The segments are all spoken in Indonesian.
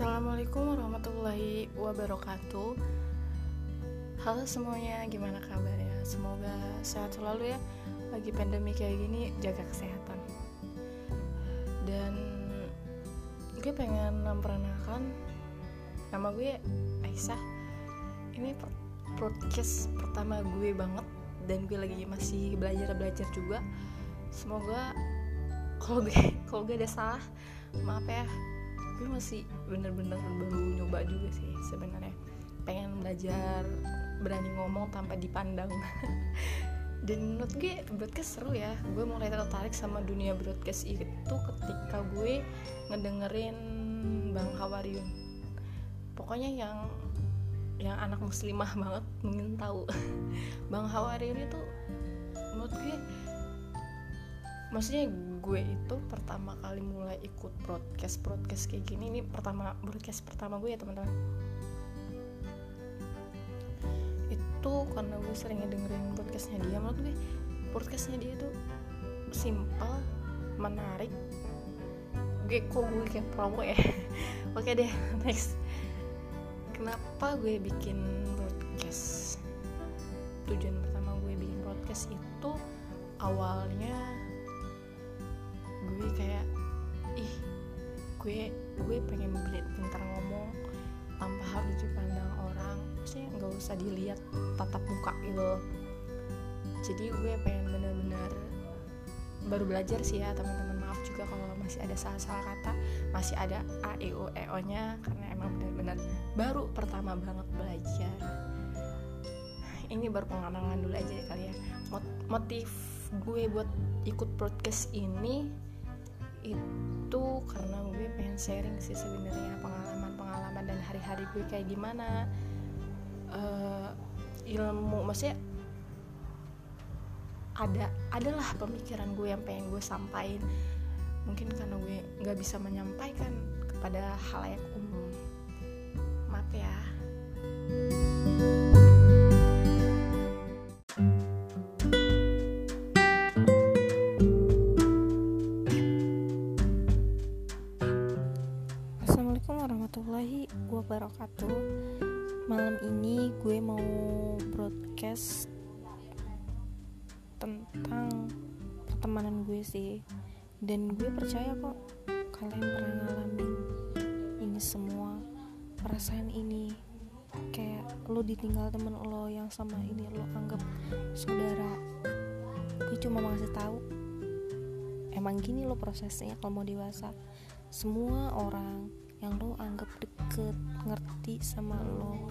Assalamualaikum warahmatullahi wabarakatuh. Halo semuanya, gimana kabarnya? Semoga sehat selalu ya. Lagi pandemi kayak gini, jaga kesehatan. Dan gue pengen memperkenalkan Nama gue Aisyah. Ini podcast pertama gue banget Dan gue lagi masih belajar-belajar juga. Semoga kalau gue kalau gue ada salah maaf ya gue masih bener-bener baru nyoba juga sih sebenarnya. Pengen belajar berani ngomong tanpa dipandang. Dan menurut gue broadcast seru ya. Gue mulai tertarik sama dunia broadcast itu ketika gue ngedengerin Bang Hawariun. Pokoknya yang yang anak muslimah banget mungkin tahu. Bang Hawariun itu menurut gue maksudnya gue itu pertama kali mulai ikut broadcast broadcast kayak gini ini pertama broadcast pertama gue ya teman-teman. Itu karena gue sering dengerin podcastnya dia menurut gue podcastnya dia itu simple menarik. Gue kok gue kayak promo ya? Oke deh next. Kenapa gue bikin broadcast? Tujuan pertama gue bikin broadcast itu awalnya gue kayak ih gue gue pengen beli pintar ngomong tanpa harus dipandang orang. Maksudnya nggak usah dilihat tatap muka gitu jadi gue pengen bener-bener baru belajar sih ya teman-teman. Maaf juga kalau masih ada salah-salah kata masih ada a e u e o nya karena emang bener-bener baru pertama banget belajar. Ini baru pengalaman dulu aja kali ya. Motif gue buat ikut podcast ini sharing sih sebenarnya pengalaman-pengalaman dan hari-hari gue kayak gimana. Uh, ilmu maksudnya ada adalah pemikiran gue yang pengen gue sampaikan. Mungkin karena gue nggak bisa menyampaikan kepada halayak tentang pertemanan gue sih. Dan gue percaya kok kalian pernah ngalamin ini semua Perasaan ini. Kayak lo ditinggal temen lo yang sama ini lo anggap saudara. Gue cuma mau kasih tahu Emang gini lo prosesnya kalau mau dewasa. Semua orang yang lo anggap deket ngerti sama lo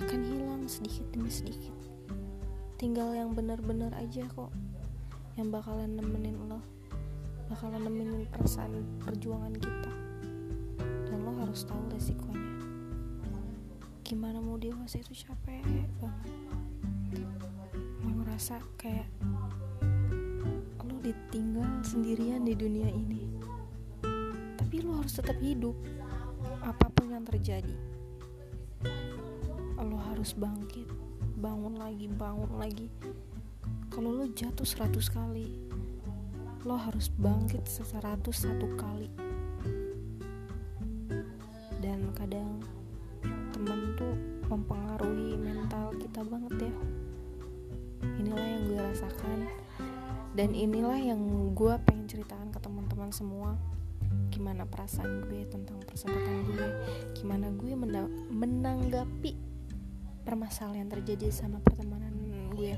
akan hilang sedikit demi sedikit tinggal yang benar-benar aja kok yang bakalan nemenin lo bakalan nemenin perasaan perjuangan kita. Dan lo harus tahu resikonya. Gimana mau dewasa itu capek banget. Mau ngerasa kayak lo ditinggal sendirian di dunia ini. Tapi lo harus tetap hidup. Apa pun yang terjadi lo harus bangkit bangun lagi bangun lagi. Kalau lo jatuh seratus kali lo harus bangkit seratus satu kali. Dan kadang temen tuh mempengaruhi mental kita banget ya. Inilah yang gue rasakan. Dan inilah yang gue pengen ceritakan ke teman-teman semua. Gimana perasaan gue tentang persahabatan gue? Gimana gue menanggapi permasalahan terjadi sama pertemanan gue.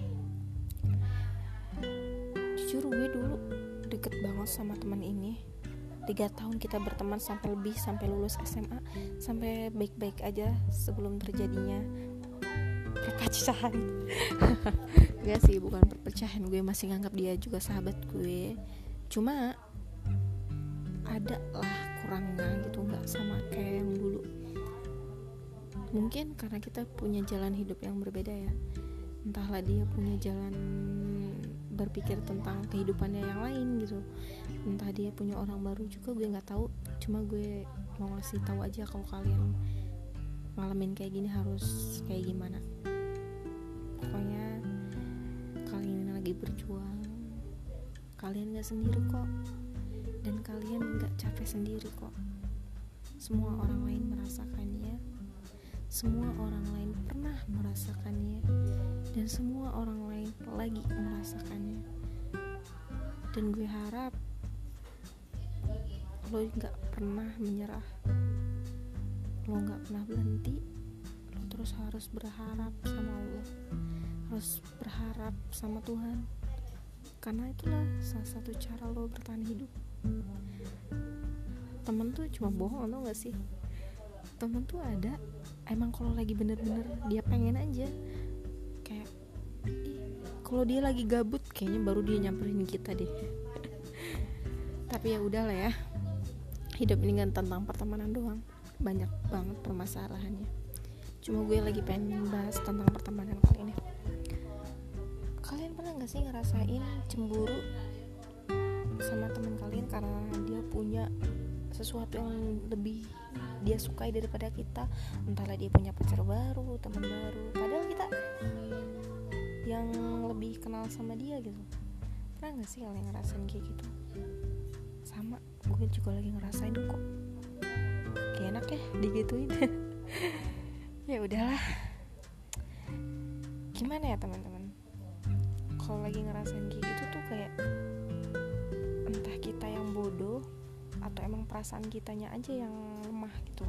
Jujur gue dulu deket banget sama teman ini. Tiga tahun kita berteman sampai lebih sampai lulus SMA sampai baik-baik aja sebelum terjadinya perpecahan. Gak sih bukan perpecahan. Gue masih nganggap dia juga sahabat gue. Cuma ada lah kurangnya gitu. Nggak sama kayak yang mungkin karena kita punya jalan hidup yang berbeda ya. Entahlah dia punya jalan berpikir tentang kehidupannya yang lain gitu. Entah dia punya orang baru juga gue nggak tahu. Cuma gue mau ngasih tahu aja kalau kalian ngalamin kayak gini harus kayak gimana. Pokoknya kalian lagi berjuang kalian gak sendiri kok. Dan kalian nggak capek sendiri kok. Semua orang lain merasakannya semua orang lain pernah merasakannya dan semua orang lain lagi merasakannya. Dan gue harap lo nggak pernah menyerah. Lo nggak pernah berhenti. Lo terus harus berharap sama Allah. Harus berharap sama Tuhan. Karena itulah salah satu cara lo bertahan hidup. Temen tuh cuma bohong atau gak sih? Temen tuh ada emang kalau lagi bener-bener dia pengen aja. Kayak kalau dia lagi gabut kayaknya baru dia nyamperin kita deh. Tapi ya udah lah ya. Hidup ini kan tentang pertemanan doang. Banyak banget permasalahannya. Cuma gue lagi pengen bahas tentang pertemanan kali ini. Kalian pernah gak sih ngerasain cemburu sama teman kalian karena dia punya sesuatu yang lebih dia sukai daripada kita. Entahlah dia punya pacar baru teman baru. Padahal kita yang lebih kenal sama dia gitu. Pernah nggak sih kalian ngerasain kayak gitu? Sama gue juga lagi ngerasain kok. Kayak enak ya digituin. Ya udahlah. Gimana ya teman-teman? Kalau lagi ngerasain kayak gitu tuh kayak entah kita yang bodoh atau emang perasaan kitanya aja yang lemah gitu.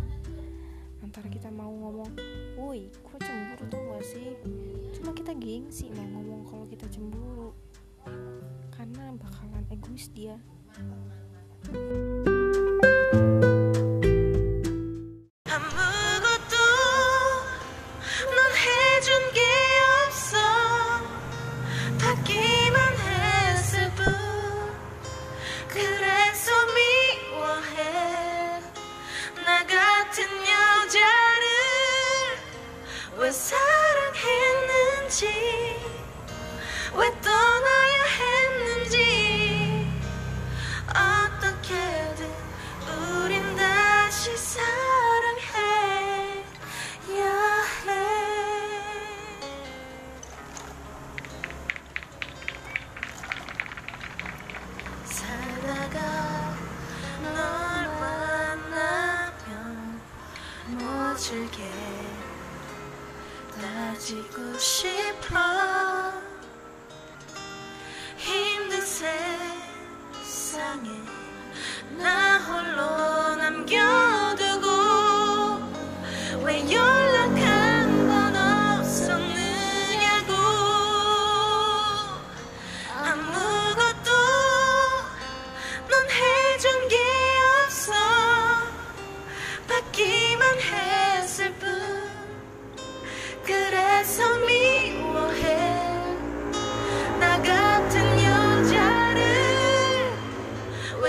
Antara kita mau ngomong woi kok cemburu tuh gak sih? Cuma kita gengsi mau ngomong kalau kita cemburu. Karena bakalan egois dia 사랑했는지 왜 또.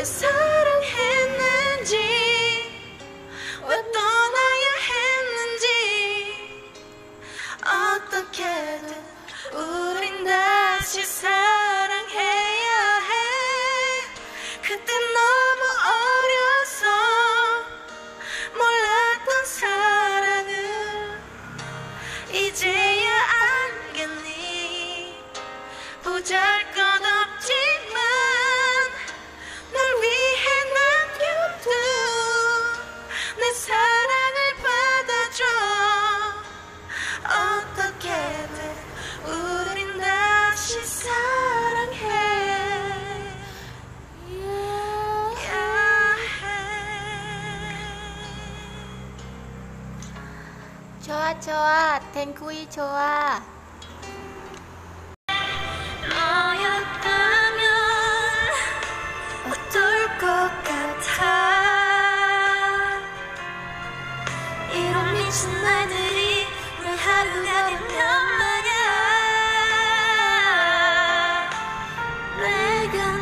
세상 좋아. 탱구이 좋아. 너였다면 어떨 것 같아. 이런 미친 날들이 왜 하루가 되면 말야. 내가